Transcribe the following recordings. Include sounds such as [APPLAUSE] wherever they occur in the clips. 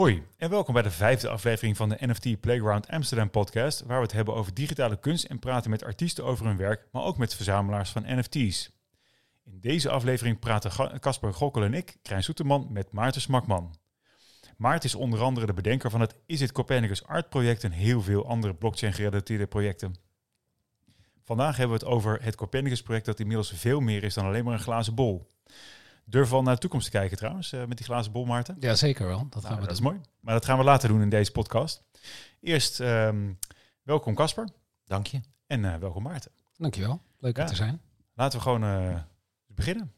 Hoi en welkom bij de vijfde aflevering van de NFT Playground Amsterdam podcast, waar we het hebben over digitale kunst en praten met artiesten over hun werk, maar ook met verzamelaars van NFT's. In deze aflevering praten Casper Gokkel en ik, Krijn Soeterman, met Maarten Smakman. Maarten is onder andere de bedenker van het Is It Copernicus Art project en heel veel andere blockchain-gerelateerde projecten. Vandaag hebben we het over het Copernicus project dat inmiddels veel meer is dan alleen maar een glazen bol. Durf wel naar de toekomst te kijken trouwens, uh, met die glazen bol, Maarten. Ja, zeker wel. Dat, gaan we dat is mooi. Maar dat gaan we later doen in deze podcast. Eerst um, welkom Casper. Dank je. En uh, welkom Maarten. Dankjewel. Leuk ja. om te zijn. Laten we gewoon uh, beginnen.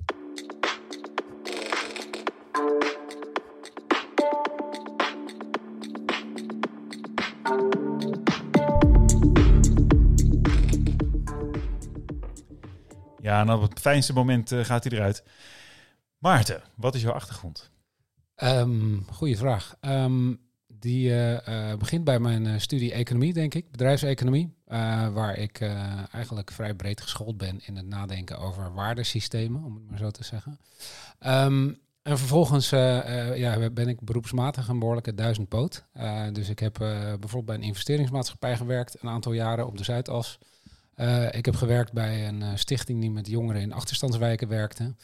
Ja, en op het fijnste moment uh, gaat hij eruit. Maarten, wat is jouw achtergrond? Um, goeie vraag. Um, die uh, begint bij mijn studie economie, denk ik, bedrijfseconomie, waar ik eigenlijk vrij breed geschoold ben in het nadenken over waardesystemen, om het maar zo te zeggen. Um, en vervolgens ja, ben ik beroepsmatig een behoorlijke duizendpoot. dus ik heb bijvoorbeeld bij een investeringsmaatschappij gewerkt, een aantal jaren op de Zuidas. ik heb gewerkt bij een stichting die met jongeren in achterstandswijken werkte.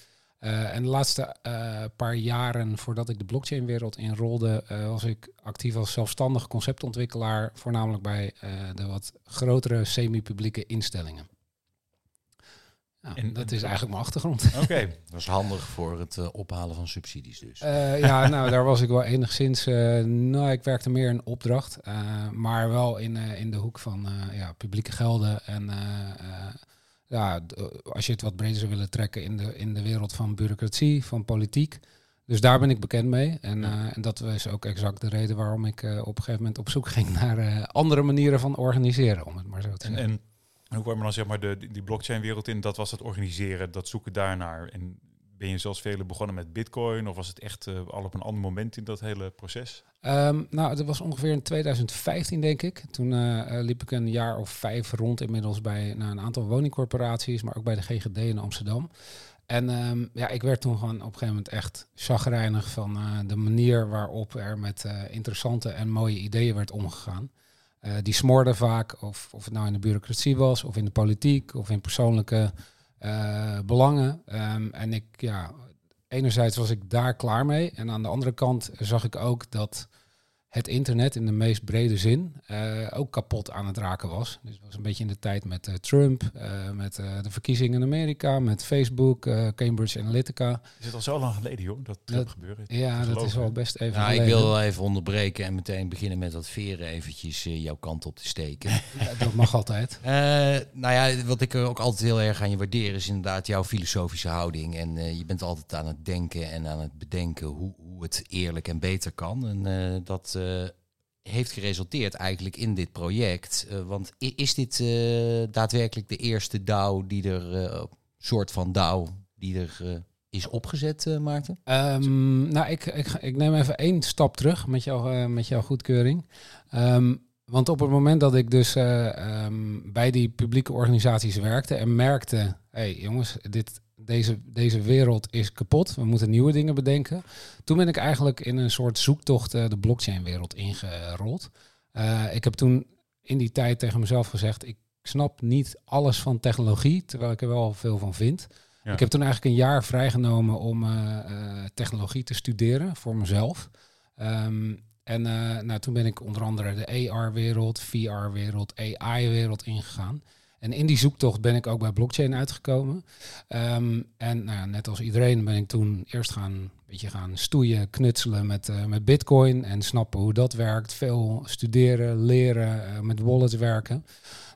Uh, en de laatste uh, paar jaren voordat ik de blockchain-wereld inrolde, uh, was ik actief als zelfstandig conceptontwikkelaar, voornamelijk bij de wat grotere semi-publieke instellingen. Ja, en, dat is eigenlijk mijn achtergrond. Oké, [LAUGHS] dat is handig voor het ophalen van subsidies dus. ja, nou daar was ik wel enigszins, nou ik werkte meer in opdracht, maar wel in, in de hoek van ja, publieke gelden en ja, als je het wat breder zou willen trekken in de, in de wereld van bureaucratie, van politiek. Dus daar ben ik bekend mee. En, uh, en dat was ook exact de reden waarom ik uh, op een gegeven moment op zoek [LAUGHS] ging naar uh, andere manieren van organiseren, om het maar zo te en, zeggen. En hoe kwam je dan zeg maar de, die blockchain-wereld in? Dat was het organiseren, dat zoeken daarnaar. En ben je zoals velen begonnen met Bitcoin of was het echt uh, al op een ander moment in dat hele proces? Um, nou, dat was ongeveer in 2015, denk ik. Toen uh, liep ik een jaar of vijf rond inmiddels bij nou, een aantal woningcorporaties, maar ook bij de GGD in Amsterdam. En um, ja, ik werd toen gewoon op een gegeven moment echt chagrijnig van de manier waarop er met interessante en mooie ideeën werd omgegaan. die smoorden vaak, of, of het nou in de bureaucratie was, of in de politiek, of in persoonlijke uh, belangen. Um, en ik, ja, enerzijds was ik daar klaar mee. En aan de andere kant zag ik ook dat het internet in de meest brede zin uh, ook kapot aan het raken was. Dus het was een beetje in de tijd met uh, Trump, uh, met de verkiezingen in Amerika, met Facebook, Cambridge Analytica. Is het al zo lang geleden, joh, dat, dat gebeurde? Ja, dat is wel best even nou, Ik wil wel even onderbreken en meteen beginnen met wat veren eventjes jouw kant op te steken. [LAUGHS] Ja, dat mag altijd. nou ja, wat ik ook altijd heel erg aan je waardeer is inderdaad jouw filosofische houding. En je bent altijd aan het denken en aan het bedenken hoe, hoe het eerlijk en beter kan. En dat uh, heeft geresulteerd eigenlijk in dit project. Uh, want is dit uh, daadwerkelijk de eerste DAO die er, soort van DAO, die er is opgezet, Maarten? Um, nou, ik, ik, ik, neem even één stap terug met, jou, met jouw goedkeuring. Um, want op het moment dat ik dus um, bij die publieke organisaties werkte en merkte, hé hey, jongens, dit, deze, deze wereld is kapot, we moeten nieuwe dingen bedenken. Toen ben ik eigenlijk in een soort zoektocht uh, de blockchain-wereld ingerold. Uh, ik heb toen in die tijd tegen mezelf gezegd, ik snap niet alles van technologie, terwijl ik er wel veel van vind. Ja. Ik heb toen eigenlijk een jaar vrijgenomen om uh, technologie te studeren voor mezelf. Um, en nou, toen ben ik onder andere de AR-wereld, VR-wereld, AI-wereld ingegaan. En in die zoektocht ben ik ook bij blockchain uitgekomen. Um, en nou net als iedereen ben ik toen eerst gaan, een beetje gaan stoeien, knutselen met, uh, met bitcoin en snappen hoe dat werkt. Veel studeren, leren, uh, met wallets werken.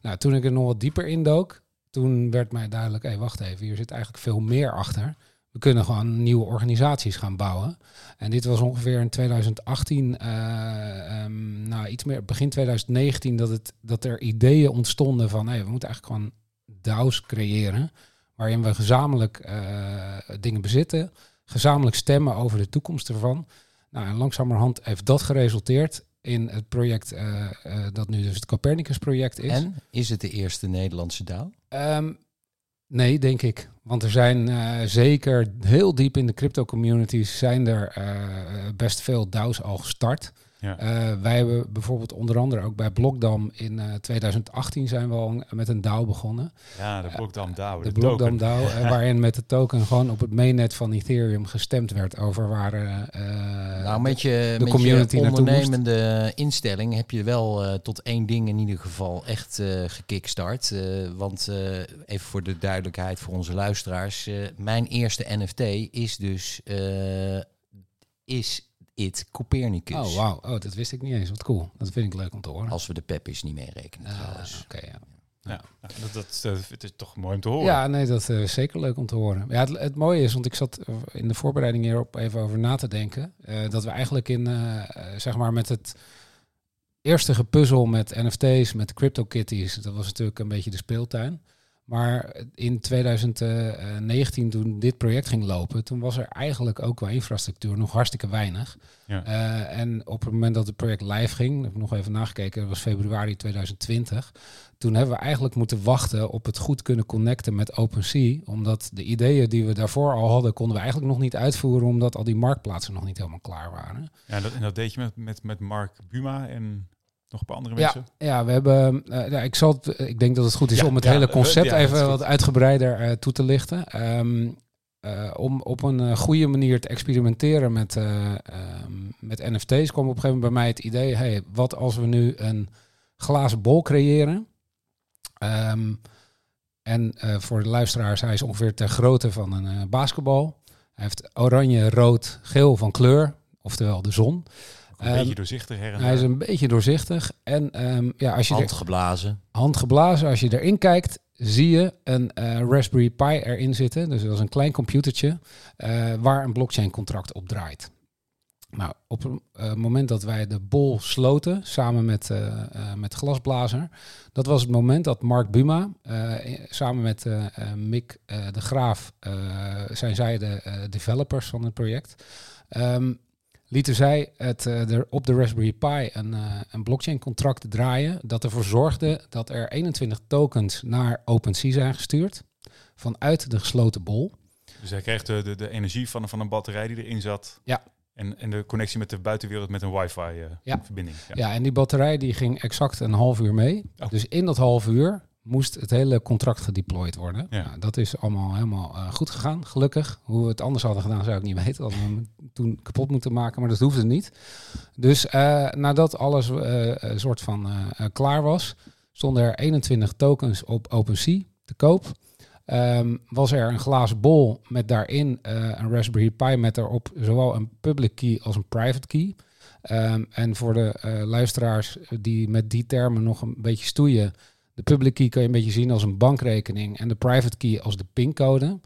Nou, toen ik er nog wat dieper in dook, toen werd mij duidelijk, hé, hey, wacht even, hier zit eigenlijk veel meer achter we kunnen gewoon nieuwe organisaties gaan bouwen. En dit was ongeveer in 2018, uh, um, nou iets meer begin 2019, dat, het, dat er ideeën ontstonden van hey, we moeten eigenlijk gewoon DAO's creëren. Waarin we gezamenlijk uh, dingen bezitten, gezamenlijk stemmen over de toekomst ervan. Nou, en langzamerhand heeft dat geresulteerd in het project uh, dat nu dus het Copernicus project is. En is het de eerste Nederlandse DAO? Um, Nee, denk ik. Want er zijn uh, zeker heel diep in de crypto communities zijn er uh, best veel DAO's al gestart. Ja. Uh, wij hebben bijvoorbeeld onder andere ook bij Blokdam in uh, 2018 zijn we al met een DAO begonnen. Ja, de Blokdam DAO. de, de Blokdam DAO, [LAUGHS] waarin met de token gewoon op het mainnet van Ethereum gestemd werd over waar nou, met je, de met community je ondernemende instelling heb je wel tot één ding in ieder geval echt gekickstart. want even voor de duidelijkheid voor onze luisteraars, mijn eerste NFT is dus is It Copernicus. Oh, wauw. Oh, dat wist ik niet eens. Wat cool. Dat vind ik leuk om te horen. Als we de Peppies niet meerekenen uh, trouwens. Oké, ja. Ja, dat, dat, het is toch mooi om te horen. Ja, nee, dat is uh, zeker leuk om te horen. Ja, het, het, mooie is, want ik zat in de voorbereiding hierop even over na te denken, uh, dat we eigenlijk in, uh, zeg maar, met het eerste gepuzzel met NFT's, met CryptoKitties, dat was natuurlijk een beetje de speeltuin. Maar in 2019, toen dit project ging lopen, toen was er eigenlijk ook qua infrastructuur nog hartstikke weinig. Ja. Uh, en op het moment dat het project live ging, heb ik nog even nagekeken, dat was februari 2020. Toen hebben we eigenlijk moeten wachten op het goed kunnen connecten met OpenSea. Omdat de ideeën die we daarvoor al hadden, konden we eigenlijk nog niet uitvoeren, omdat al die marktplaatsen nog niet helemaal klaar waren. Ja, dat, en dat deed je met, met, met Mark Buma en nog een paar andere mensen? Ja, ja we hebben. Uh, ja, ik, zal het, ik denk dat het goed is om het hele concept even wat uitgebreider uh, toe te lichten. Um, uh, om op een goede manier te experimenteren met, um, met NFT's kwam op een gegeven moment bij mij het idee: hey, wat als we nu een glazen bol creëren? Um, en voor de luisteraars, hij is ongeveer ter grootte van een basketbal. Hij heeft oranje, rood, geel van kleur, oftewel de zon. Een um, beetje doorzichtig her Hij is een beetje doorzichtig. En um, ja, als je handgeblazen. handgeblazen. Als je erin kijkt, zie je een uh, Raspberry Pi erin zitten. Dus dat is een klein computertje uh, waar een blockchain contract op draait. Nou, op het uh, moment dat wij de bol sloten, samen met, met Glasblazer, dat was het moment dat Mark Buma, samen met Mick de Graaf, zijn zij de developers van het project, um, lieten zij het, er op de Raspberry Pi een, uh, een blockchain contract draaien dat ervoor zorgde dat er 21 tokens naar OpenSea zijn gestuurd vanuit de gesloten bol. Dus hij kreeg de, de, de energie van, van een batterij die erin zat. Ja. En, en de connectie met de buitenwereld met een wifi-verbinding. Uh, ja. ja. en die batterij die ging exact een half uur mee. Oh. Dus in dat half uur moest het hele contract gedeployed worden. Ja. Nou, dat is allemaal helemaal uh, goed gegaan, gelukkig. Hoe we het anders hadden gedaan, zou ik niet [LAUGHS] weten. Hadden we hem toen kapot moeten maken, maar dat hoefde niet. Dus uh, nadat alles uh, soort van klaar was, stonden er 21 tokens op OpenSea te koop. Um, was er een glazen bol met daarin een Raspberry Pi met erop zowel een public key als een private key. Um, en voor de luisteraars die met die termen nog een beetje stoeien... De public key kan je een beetje zien als een bankrekening en de private key als de pincode.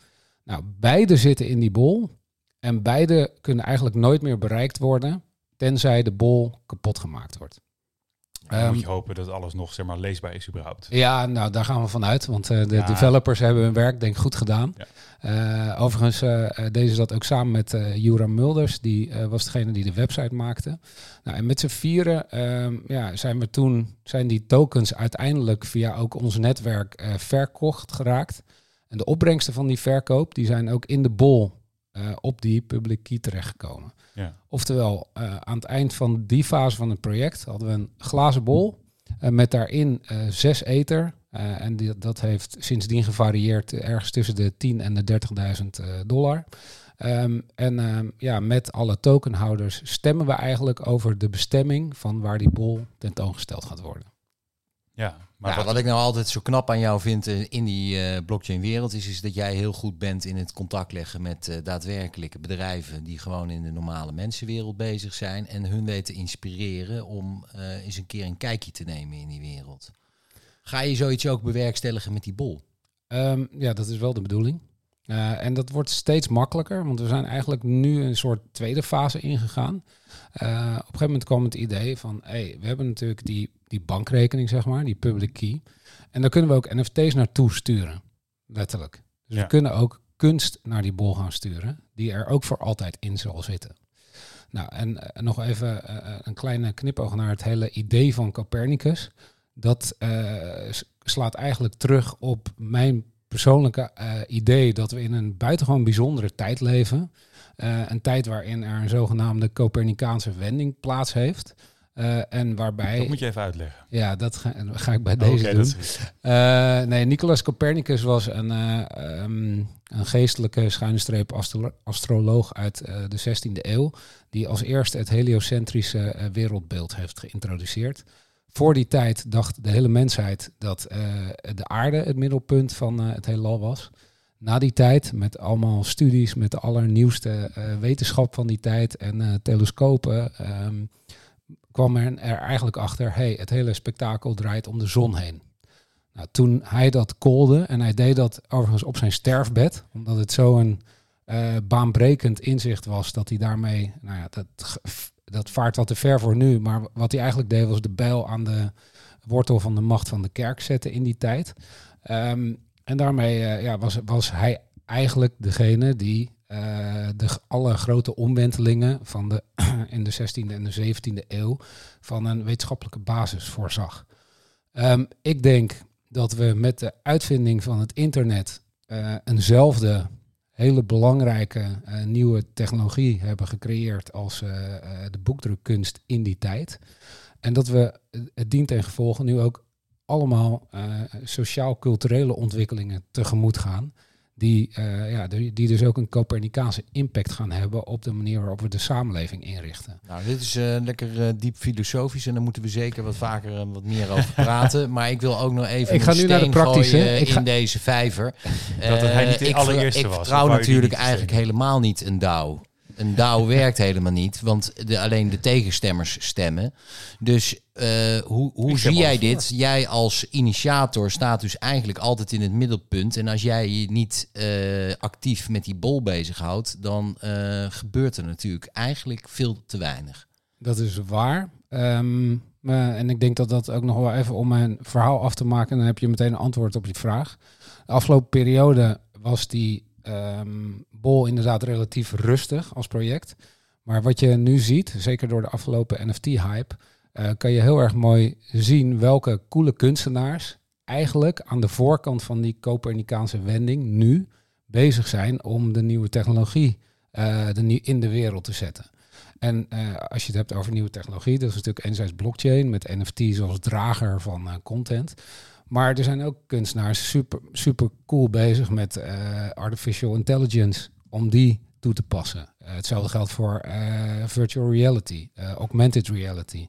Nou, beide zitten in die bol en beide kunnen eigenlijk nooit meer bereikt worden, tenzij de bol kapot gemaakt wordt. Dan moet je hopen dat alles nog zeg maar, leesbaar is überhaupt. Ja, nou daar gaan we vanuit. Want uh, de ja. developers hebben hun werk denk ik goed gedaan. Ja. Uh, overigens uh, deden ze dat ook samen met Jura Mulders. Die was degene die de website maakte. Nou, en met z'n vieren um, ja, zijn we toen zijn die tokens uiteindelijk via ook ons netwerk verkocht geraakt. En de opbrengsten van die verkoop die zijn ook in de bol op die public key terechtgekomen. Ja. Oftewel, uh, aan het eind van die fase van het project hadden we een glazen bol uh, met daarin zes ether. en die, dat heeft sindsdien gevarieerd ergens tussen de 10 en de 30.000 dollar. Um, en um, ja, met alle tokenhouders stemmen we eigenlijk over de bestemming van waar die bol tentoongesteld gaat worden. Ja, maar ja, wat, wat, ik nou altijd zo knap aan jou vind in die uh, blockchain-wereld is, is dat jij heel goed bent in het contact leggen met uh, daadwerkelijke bedrijven die gewoon in de normale mensenwereld bezig zijn en hun weten inspireren om eens een keer een kijkje te nemen in die wereld. Ga je zoiets ook bewerkstelligen met die bol? Um, ja, dat is wel de bedoeling. Uh, en dat wordt steeds makkelijker, want we zijn eigenlijk nu een soort tweede fase ingegaan. Uh, op een gegeven moment kwam het idee van, hey, we hebben natuurlijk die, die bankrekening, zeg maar, die public key. En daar kunnen we ook NFT's naartoe sturen, letterlijk. Dus ja. we kunnen ook kunst naar die bol gaan sturen, die er ook voor altijd in zal zitten. Nou, en uh, nog even een kleine knipoog naar het hele idee van Copernicus. Dat slaat eigenlijk terug op mijn persoonlijke idee dat we in een buitengewoon bijzondere tijd leven. Een tijd waarin er een zogenaamde Copernicaanse wending plaats heeft. Uh, en waarbij. Dat moet je even uitleggen. Ja, dat ga, ga ik bij oh, deze okay, doen. Uh, nee, Nicolaas Copernicus was een, uh, um, een geestelijke schuine streep astro astroloog uit de 16e eeuw. Die als eerste het heliocentrische wereldbeeld heeft geïntroduceerd. Voor die tijd dacht de hele mensheid dat de aarde het middelpunt van het heelal was. Na die tijd, met allemaal studies, met de allernieuwste wetenschap van die tijd en telescopen. Um, kwam er, er eigenlijk achter, hey, het hele spektakel draait om de zon heen. Nou, toen hij dat kolde, en hij deed dat overigens op zijn sterfbed, omdat het zo'n uh, baanbrekend inzicht was dat hij daarmee, nou ja, dat, dat vaart wat te ver voor nu, maar wat hij eigenlijk deed was de bijl aan de wortel van de macht van de kerk zetten in die tijd. Um, en daarmee uh, ja, was, was hij eigenlijk degene die uh, de, alle grote omwentelingen van de, [CLEARS THROAT] in de 16e en de 17e eeuw van een wetenschappelijke basis voorzag. Um, ik denk dat we met de uitvinding van het internet uh, eenzelfde hele belangrijke uh, nieuwe technologie hebben gecreëerd als de boekdrukkunst in die tijd. En dat we het dient en gevolgen nu ook allemaal sociaal-culturele ontwikkelingen tegemoet gaan die, uh, ja, die, die, dus ook een Copernicaanse impact gaan hebben op de manier waarop we de samenleving inrichten. Nou, dit is uh, lekker uh, diep filosofisch en daar moeten we zeker wat vaker wat meer over [LAUGHS] praten. maar ik wil ook nog even ik ga nu naar de praktische ik ga... in deze vijver. [LAUGHS] dat het hij niet de allereerste ik was. Ik vertrouw natuurlijk eigenlijk helemaal niet een DAO. Een DAO [LAUGHS] werkt helemaal niet, want de, alleen de tegenstemmers stemmen. Dus uh, hoe, hoe zie jij dit? Jij als initiator staat dus eigenlijk altijd in het middelpunt. En als jij je niet uh, actief met die bol bezighoudt, dan uh, gebeurt er natuurlijk eigenlijk veel te weinig. Dat is waar. Um, en ik denk dat dat ook nog wel even om mijn verhaal af te maken. Dan heb je meteen een antwoord op je vraag. De afgelopen periode was die um, Bol inderdaad relatief rustig als project. Maar wat je nu ziet, zeker door de afgelopen NFT-hype, uh, kan je heel erg mooi zien welke coole kunstenaars eigenlijk aan de voorkant van die Copernicaanse wending nu bezig zijn om de nieuwe technologie uh, de in de wereld te zetten. En uh, als je het hebt over nieuwe technologie, dat is natuurlijk enerzijds blockchain met NFT's als drager van content. Maar er zijn ook kunstenaars super, super cool bezig met uh, artificial intelligence om die toe te passen. Uh, hetzelfde geldt voor uh, virtual reality, augmented reality.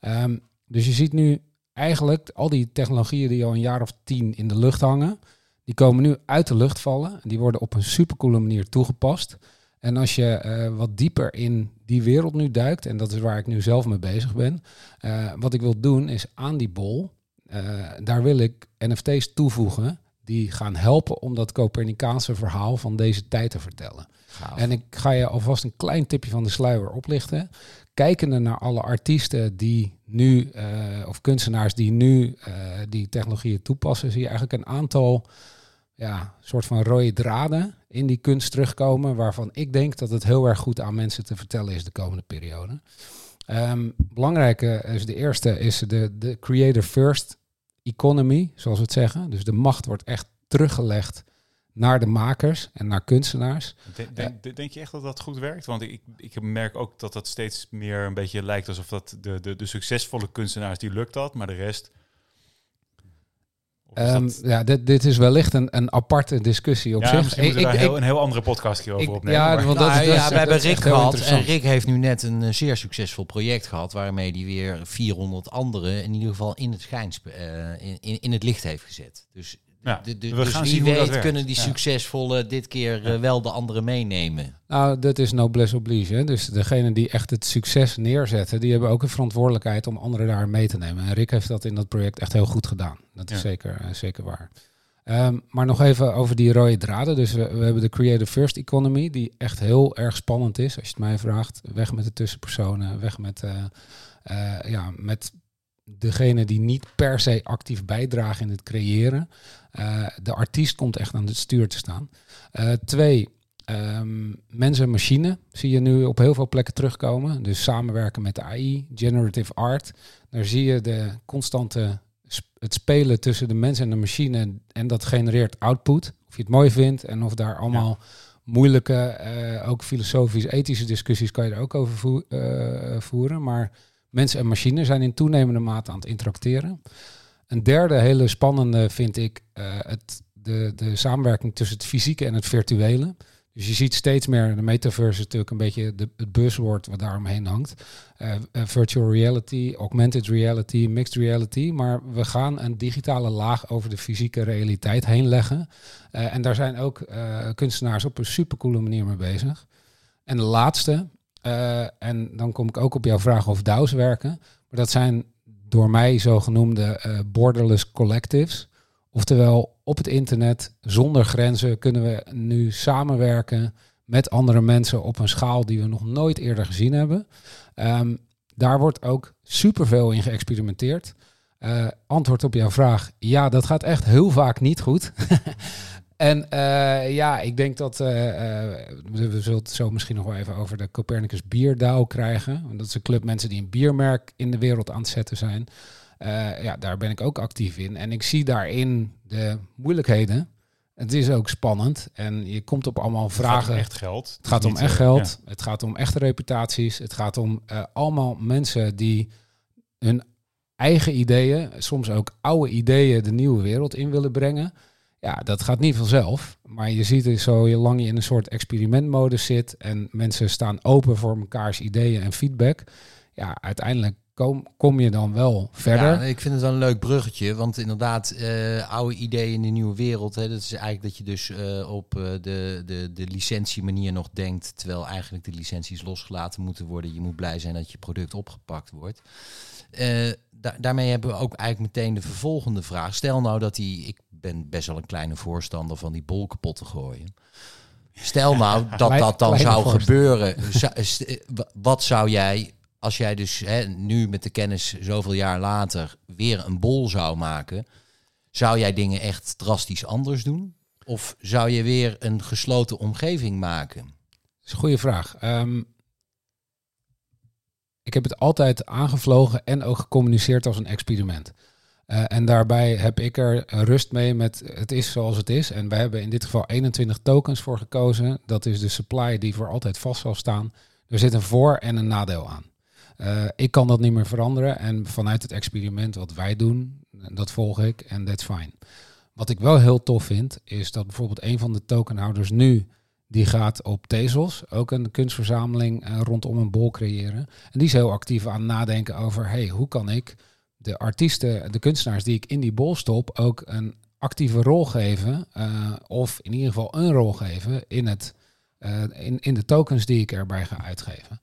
Um, dus je ziet nu eigenlijk al die technologieën die al een jaar of tien in de lucht hangen, die komen nu uit de lucht vallen. Die worden op een supercoole manier toegepast. En als je wat dieper in die wereld nu duikt, en dat is waar ik nu zelf mee bezig ben, wat ik wil doen is aan die bol uh, daar wil ik NFT's toevoegen die gaan helpen om dat Copernicaanse verhaal van deze tijd te vertellen. En ik ga je alvast een klein tipje van de sluier oplichten. Kijkende naar alle artiesten die nu, uh, of kunstenaars die nu uh, die technologieën toepassen, zie je eigenlijk een aantal ja, soort van rode draden in die kunst terugkomen, waarvan ik denk dat het heel erg goed aan mensen te vertellen is de komende periode. Um, belangrijke is de eerste, is de, de creator first economy, zoals we het zeggen. Dus de macht wordt echt teruggelegd naar de makers en naar kunstenaars. Denk, denk, je echt dat dat goed werkt? Want ik, ik merk ook dat dat steeds meer een beetje lijkt alsof dat de, de, de succesvolle kunstenaars, die lukt dat, maar de rest Um, ja, dit, dit is wellicht een, een aparte discussie op ja, zich. Ik, ik, heel, een heel andere podcast hierover opnemen. Ja, want dat, nou, ja, we hebben Rick gehad. En Rick heeft nu net een zeer succesvol project gehad. waarmee hij weer 400 anderen in ieder geval in het, schijns, uh, in, in het licht heeft gezet. Dus ja, de, de, we dus gaan wie zien weet kunnen die succesvolle dit keer uh, wel de anderen meenemen. Nou, dat is noblesse oblige. Hè? Dus degene die echt het succes neerzetten, die hebben ook een verantwoordelijkheid om anderen daar mee te nemen. En Rick heeft dat in dat project echt heel goed gedaan. Dat is zeker, uh, zeker waar. Um, maar nog even over die rode draden. Dus we, we, hebben de Creative First Economy, die echt heel erg spannend is. Als je het mij vraagt, weg met de tussenpersonen, weg met, uh, ja, met degene die niet per se actief bijdragen in het creëren. Uh, de artiest komt echt aan het stuur te staan. Uh, twee, um, mensen en machine zie je nu op heel veel plekken terugkomen. Dus samenwerken met de AI, generative art. Daar zie je de constante het spelen tussen de mens en de machine en dat genereert output. Of je het mooi vindt en of daar allemaal moeilijke, ook filosofisch-ethische discussies kan je er ook over voeren. Maar mensen en machine zijn in toenemende mate aan het interacteren. Een derde hele spannende vind ik het, de, de samenwerking tussen het fysieke en het virtuele. Dus je ziet steeds meer, de metaverse is natuurlijk een beetje de, het buzzword wat daaromheen hangt. Uh, virtual reality, augmented reality, mixed reality. Maar we gaan een digitale laag over de fysieke realiteit heen leggen. En daar zijn ook kunstenaars op een supercoole manier mee bezig. En de laatste, en dan kom ik ook op jouw vraag of DAO's werken. Maar dat zijn door mij zogenoemde borderless collectives. Oftewel, op het internet, zonder grenzen, kunnen we nu samenwerken met andere mensen op een schaal die we nog nooit eerder gezien hebben. Um, daar wordt ook superveel in geëxperimenteerd. Uh, antwoord op jouw vraag, ja, dat gaat echt heel vaak niet goed. [LAUGHS] en uh, ja, ik denk dat uh, we zullen het zo misschien nog wel even over de Copernicus Bierdauw krijgen. Dat is een club mensen die een biermerk in de wereld aan het zetten zijn. Uh, ja, daar ben ik ook actief in. En ik zie daarin de moeilijkheden. Het is ook spannend en je komt op allemaal vragen. Het gaat om echt geld. Het gaat om echt eh, geld. Het gaat om echte reputaties. Het gaat om allemaal mensen die hun eigen ideeën, soms ook oude ideeën, de nieuwe wereld in willen brengen. Ja, dat gaat niet vanzelf. Maar je ziet het zo, lang je in een soort experimentmodus zit en mensen staan open voor mekaars ideeën en feedback. Ja, uiteindelijk kom, kom je dan wel verder. Ja, ik vind het wel een leuk bruggetje, want inderdaad, uh, oude ideeën in de nieuwe wereld, hè, dat is eigenlijk dat je dus uh, op uh, de, de, de licentiemanier nog denkt, terwijl eigenlijk de licenties losgelaten moeten worden. Je moet blij zijn dat je product opgepakt wordt. Da daarmee hebben we ook eigenlijk meteen de vervolgende vraag. Stel nou dat die, ik ben best wel een kleine voorstander van die bol kapot te gooien. Stel nou dat dat dan zou gebeuren. Wat zou jij als jij dus hè, nu met de kennis zoveel jaar later weer een bol zou maken, zou jij dingen echt drastisch anders doen? Of zou je weer een gesloten omgeving maken? Dat is een goede vraag. Um, ik heb het altijd aangevlogen en ook gecommuniceerd als een experiment. Uh, en daarbij heb ik er rust mee met het is zoals het is. En we hebben in dit geval 21 tokens voor gekozen. Dat is de supply die voor altijd vast zal staan. Er zit een voor- en een nadeel aan. Uh, ik kan dat niet meer veranderen. En vanuit het experiment wat wij doen, dat volg ik en that's fine. Wat ik wel heel tof vind, is dat bijvoorbeeld een van de tokenhouders nu, die gaat op Tezos, ook een kunstverzameling uh, rondom een bol creëren. En die is heel actief aan nadenken over, hey, hoe kan ik de artiesten, de kunstenaars die ik in die bol stop, ook een actieve rol geven, uh, of in ieder geval een rol geven in, het, in, in de tokens die ik erbij ga uitgeven.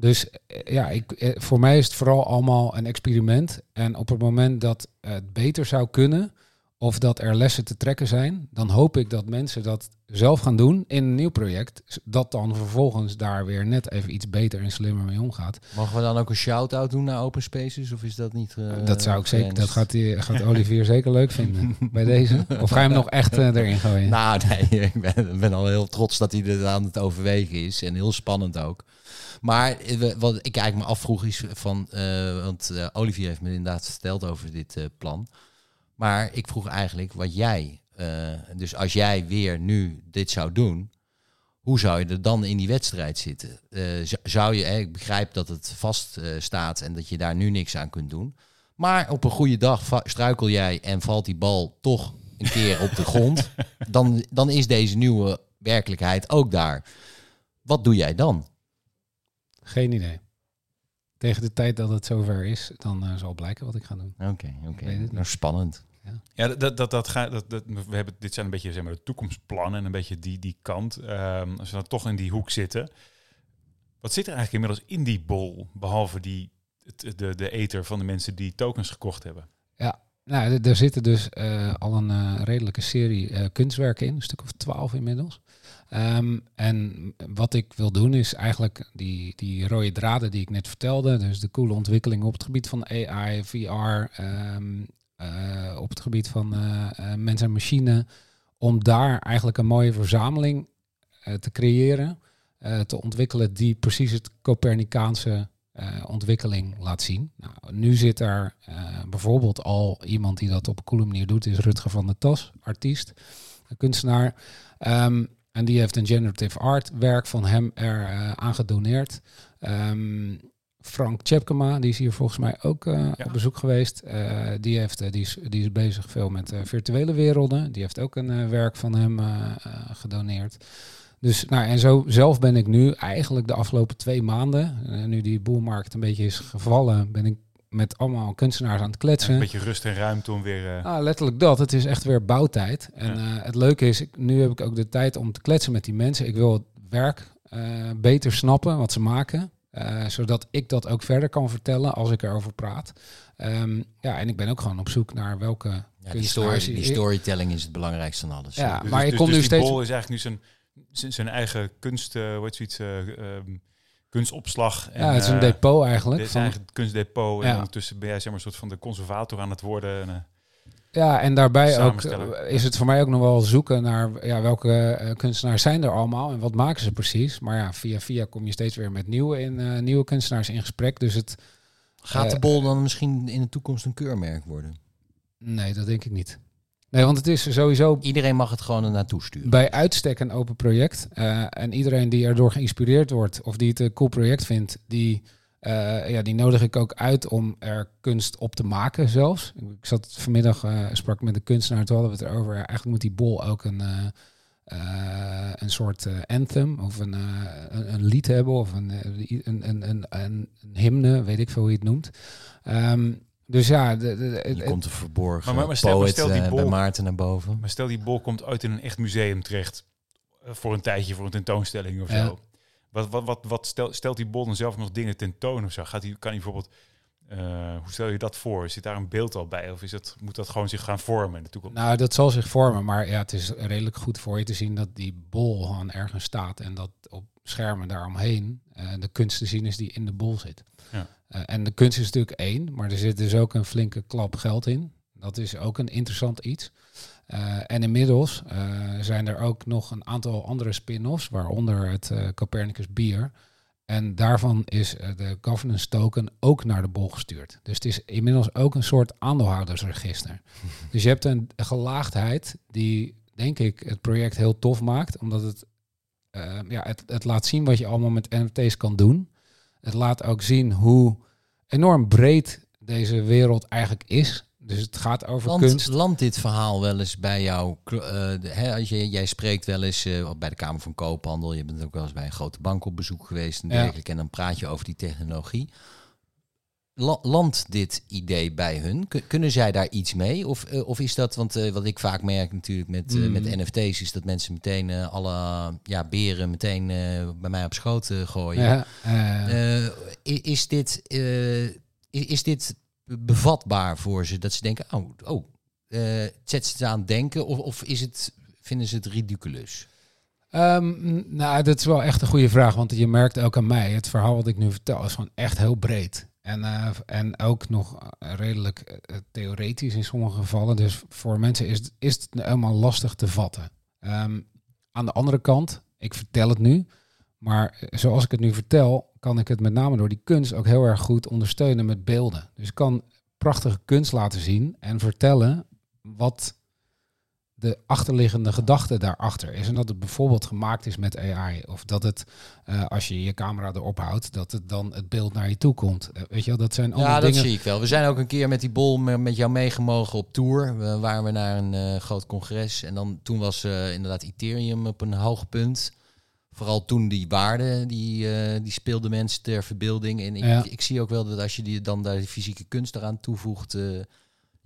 Dus eh, ja, ik, eh, voor mij is het vooral allemaal een experiment. En op het moment dat het beter zou kunnen, of dat er lessen te trekken zijn, dan hoop ik dat mensen dat zelf gaan doen in een nieuw project. Dat dan vervolgens daar weer net even iets beter en slimmer mee omgaat. Mogen we dan ook een shout-out doen naar Open Spaces? Of is dat niet. Uh, dat zou ik zeker. Dat gaat, die, [LAUGHS] gaat Olivier zeker leuk vinden bij deze. Of ga je hem nog echt erin gooien? Nou, nee, [LAUGHS] ik ben, ben, al heel trots dat hij er aan het overwegen is. En heel spannend ook. Maar eh, wat ik eigenlijk me afvroeg is van, uh, want Olivier heeft me inderdaad verteld over dit plan. Maar ik vroeg eigenlijk wat jij, dus als jij weer nu dit zou doen, hoe zou je er dan in die wedstrijd zitten? zou je, ik begrijp dat het vast staat en dat je daar nu niks aan kunt doen. Maar op een goede dag struikel jij en valt die bal toch een keer op de grond. [LAUGHS] Dan, dan is deze nieuwe werkelijkheid ook daar. Wat doe jij dan? Geen idee. Tegen de tijd dat het zover is, dan uh, zal blijken wat ik ga doen. Oké, oké. Nou, spannend. Ja, ja dat, dat, dat gaat. Dat, dat, we hebben, dit zijn een beetje zeg maar, de toekomstplannen en een beetje die, die kant. Um, als we dan toch in die hoek zitten. Wat zit er eigenlijk inmiddels in die bol, behalve die, het, de, de ether van de mensen die tokens gekocht hebben? Ja, nou, er zitten dus uh, al een uh, redelijke serie uh, kunstwerken in, een stuk of twaalf inmiddels. Um, en wat ik wil doen is eigenlijk die, die rode draden die ik net vertelde, dus de coole ontwikkelingen op het gebied van AI, VR, um, ehm, op het gebied van uh, mens en machine, om daar eigenlijk een mooie verzameling te creëren, te ontwikkelen die precies het Copernicaanse ontwikkeling laat zien. Nou, nu zit daar bijvoorbeeld al iemand die dat op een coole manier doet, is Rutger van der Tas, artiest, kunstenaar. Ehm, en die heeft een generative art werk van hem er aan gedoneerd. Ehm, Frank Tjepkema, die is hier volgens mij ook uh, op bezoek geweest. Uh, die, heeft, die, is, die is bezig veel met virtuele werelden. Die heeft ook een werk van hem gedoneerd. Dus, nou, en zo zelf ben ik nu eigenlijk de afgelopen twee maanden, nu die boelmarkt een beetje is gevallen, ben ik met allemaal kunstenaars aan het kletsen. een beetje rust en ruimte om weer... Ah, letterlijk dat. Het is echt weer bouwtijd. En het leuke is, ik, nu heb ik ook de tijd om te kletsen met die mensen. Ik wil het werk beter snappen, wat ze maken. Zodat ik dat ook verder kan vertellen als ik erover praat. Um, ja, en ik ben ook gewoon op zoek naar welke ja, die, story, die storytelling is het belangrijkste van alles. Ja, dus, maar dus, ik kom dus nu steeds... Bol is eigenlijk nu zijn, zijn eigen kunst, wat zoiets... Um, kunstopslag. En, ja, het is een uh, depot eigenlijk. Dit is eigenlijk kunstdepot. En ondertussen ben jij zeg maar, een soort van de conservator aan het worden. En, uh, ja, en daarbij ook uh, is het voor mij ook nog wel zoeken naar ja, welke uh, kunstenaars zijn er allemaal en wat maken ze precies. Maar ja, via via kom je steeds weer met nieuwe, in, nieuwe kunstenaars in gesprek. Dus het, Gaat de bol dan misschien in de toekomst een keurmerk worden? Nee, dat denk ik niet. Nee, want het is sowieso... Iedereen mag het gewoon er naartoe sturen. Bij uitstek een open project. Uh, en iedereen die erdoor geïnspireerd wordt of die het een cool project vindt, die, uh, ja, die nodig ik ook uit om er kunst op te maken zelfs. Ik zat vanmiddag, uh, sprak met een kunstenaar, toen hadden we het erover. Eigenlijk moet die bol ook een, een soort anthem of een, een, een, lied hebben of een, een, een, een, een, hymne, weet ik veel hoe je het noemt. Um, dus ja, de, de, je komt een verborgen maar, maar, stel, poet, stel die bol, bij Maarten naar boven. Maar stel die bol komt uit in een echt museum terecht. Voor een tijdje, voor een tentoonstelling of ja. zo. Wat, wat, wat, wat stelt, stelt die bol dan zelf nog dingen tentoon of zo? Gaat hij, kan hij bijvoorbeeld... Uh, hoe stel je dat voor? Zit daar een beeld al bij? Of is het, moet dat gewoon zich gaan vormen in de toekomst? Nou, dat zal zich vormen. Maar ja, het is redelijk goed voor je te zien dat die bol gewoon ergens staat. En dat op schermen daaromheen uh, de kunst te zien is die in de bol zit. Ja. Uh, en de kunst is natuurlijk één, maar er zit dus ook een flinke klap geld in. Dat is ook een interessant iets. Uh, en inmiddels uh, zijn er ook nog een aantal andere spin-offs, waaronder het Copernicus Bier. En daarvan is de governance token ook naar de bol gestuurd. Dus het is inmiddels ook een soort aandeelhoudersregister. [LAUGHS] dus je hebt een gelaagdheid die, denk ik, het project heel tof maakt, omdat het, ja, het, het laat zien wat je allemaal met NFT's kan doen. Het laat ook zien hoe enorm breed deze wereld eigenlijk is. Dus het gaat over land, kunst. Landt dit verhaal wel eens bij jou? Uh, hè, als je, jij spreekt wel eens uh, bij de Kamer van Koophandel. Je bent ook wel eens bij een grote bank op bezoek geweest en dergelijke. Ja. En dan praat je over die technologie. Landt dit idee bij hun? kunnen zij daar iets mee? Of, uh, of is dat, want wat ik vaak merk natuurlijk met, uh, mm. met NFT's, is dat mensen meteen alle ja, beren meteen bij mij op schoot gooien. Ja, is, dit, is dit bevatbaar voor ze? Dat ze denken, oh, oh zet ze aan het denken? Of, of is het, vinden ze het ridiculous? Um, nou, dat is wel echt een goede vraag, want je merkt ook aan mij, het verhaal wat ik nu vertel is gewoon echt heel breed. En, uh, en ook nog redelijk uh, theoretisch in sommige gevallen. Dus voor mensen is, is het helemaal lastig te vatten. Um, aan de andere kant, ik vertel het nu. Maar zoals ik het nu vertel, kan ik het met name door die kunst ook heel erg goed ondersteunen met beelden. Dus ik kan prachtige kunst laten zien en vertellen wat de achterliggende gedachte daarachter is. En dat het bijvoorbeeld gemaakt is met AI. Of dat het, uh, als je je camera erop houdt, dat het dan het beeld naar je toe komt. Uh, weet je wel, dat zijn allemaal ja, dingen... dat zie ik wel. We zijn ook een keer met die bol met jou meegemogen op tour. We waren we naar een uh, groot congres. En dan toen was inderdaad Ethereum op een hoog punt. Vooral toen die waarde, die, die speelde mensen ter verbeelding. En ik, ja. ik, zie ook wel dat als je die, dan daar de fysieke kunst eraan toevoegt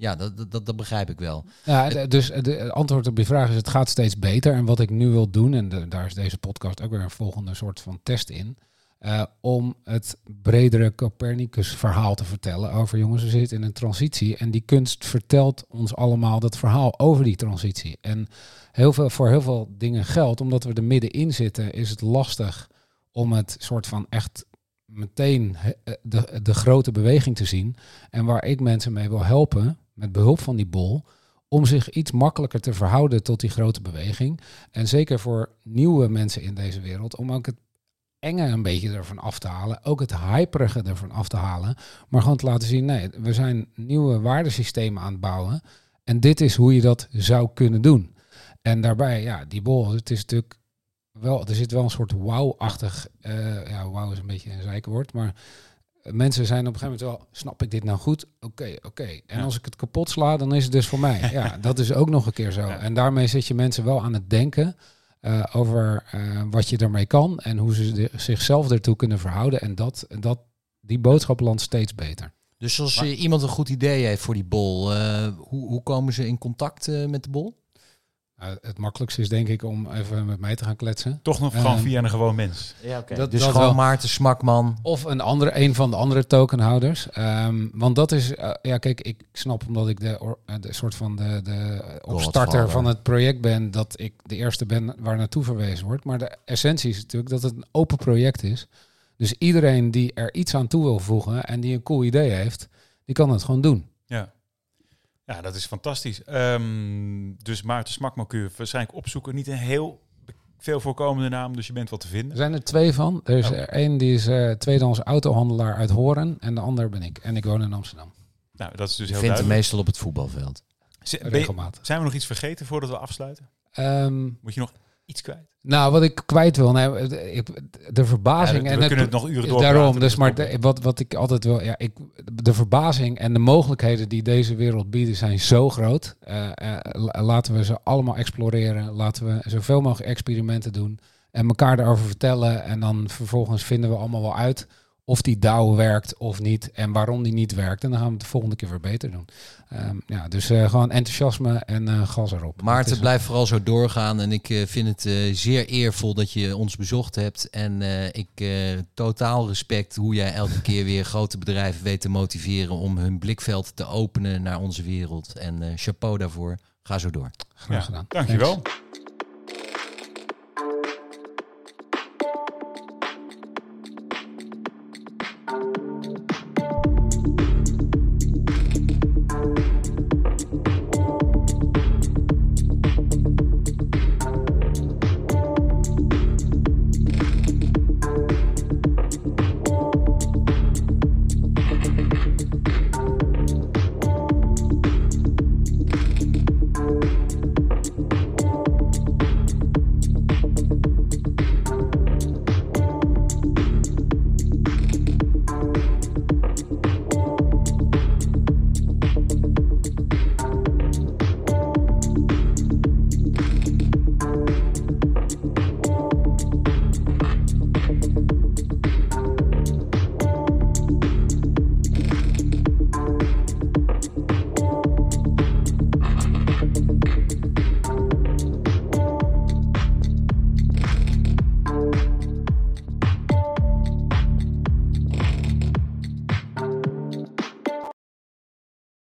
ja, dat, dat, dat begrijp ik wel. Ja, dus de antwoord op je vraag is: het gaat steeds beter. En wat ik nu wil doen, en de, daar is deze podcast ook weer een volgende soort van test in. Uh, om het bredere Copernicus-verhaal te vertellen over jongens, we zitten in een transitie en die kunst vertelt ons allemaal dat verhaal over die transitie. En heel veel, voor heel veel dingen geldt, omdat we er middenin zitten, is het lastig om het soort van echt meteen de, de grote beweging te zien. En waar ik mensen mee wil helpen, met behulp van die bol, om zich iets makkelijker te verhouden tot die grote beweging. En zeker voor nieuwe mensen in deze wereld, om ook het enge een beetje ervan af te halen. Ook het hyperige ervan af te halen. Maar gewoon te laten zien, nee, we zijn nieuwe waardesystemen aan het bouwen. En dit is hoe je dat zou kunnen doen. En daarbij, ja, die bol, het is natuurlijk wel, er zit wel een soort wow-achtig, eh, ja, wow is een beetje een zijkenwoord, maar mensen zijn op een gegeven moment wel, snap ik dit nou goed? Oké, oké. En Ja. als ik het kapot sla, dan is het dus voor mij. [LAUGHS] Ja, dat is ook nog een keer zo. Ja. En daarmee zet je mensen wel aan het denken eh, over eh, wat je ermee kan en hoe ze de- zichzelf ertoe kunnen verhouden. En dat, dat, die boodschap landt steeds beter. Dus als Maar- iemand een goed idee heeft voor die bol, eh, hoe, hoe komen ze in contact eh, met de bol? Nou, het makkelijkste is denk ik om even met mij te gaan kletsen. Toch nog gewoon Ehm, via een gewoon mens. Ja, oké. Dat- dus dat gewoon wel. Maarten Smakman. Of een andere, een van de andere tokenhouders. Ehm, want dat is, eh, ja, kijk, ik snap omdat ik de, or- eh, de soort van de, de opstarter van het project ben, dat ik de eerste ben waar naartoe verwezen wordt. Maar de essentie is natuurlijk dat het een open project is. Dus iedereen die er iets aan toe wil voegen en die een cool idee heeft, die kan het gewoon doen. Ja. Dat is fantastisch. Ehm, dus Maarten Smakman kun je waarschijnlijk opzoeken. Niet een heel veel voorkomende naam, dus je bent wat te Er vinden. zijn er twee van. Er is Oh. er één die is eh tweedehands autohandelaar uit Horen en de ander ben ik. En ik woon in Amsterdam. Nou, dat is dus Je heel vindt hem meestal op het voetbalveld. Z- ben je- Regelmatig. zijn we nog iets vergeten voordat we afsluiten? Ehm, Moet je nog iets kwijt? Nou, wat ik kwijt wil, nee, de- verbazing Ja, en we het, kunnen het nog uren doorpraten, Daarom, dus dus maar de- wat, wat ik altijd wil, ja, ik, de verbazing en de mogelijkheden die deze wereld biedt zijn zo groot. Eh, eh, la- laten we ze allemaal exploreren. Laten we zoveel mogelijk experimenten doen en elkaar daarover vertellen. En dan vervolgens vinden we allemaal wel uit of die DAO werkt of niet en waarom die niet werkt. En dan gaan we het de volgende keer weer beter doen. Ehm, ja, dus eh, gewoon enthousiasme en eh, gas erop. Maarten, blijf vooral zo doorgaan. En ik eh, vind het eh, zeer eervol dat je ons bezocht hebt. En eh, ik eh, totaal respect hoe jij elke [LAUGHS] keer weer grote bedrijven weet te motiveren om hun blikveld te openen naar onze wereld. En eh, chapeau daarvoor. Ga zo door. Graag Ja, gedaan. Dankjewel. Thanks.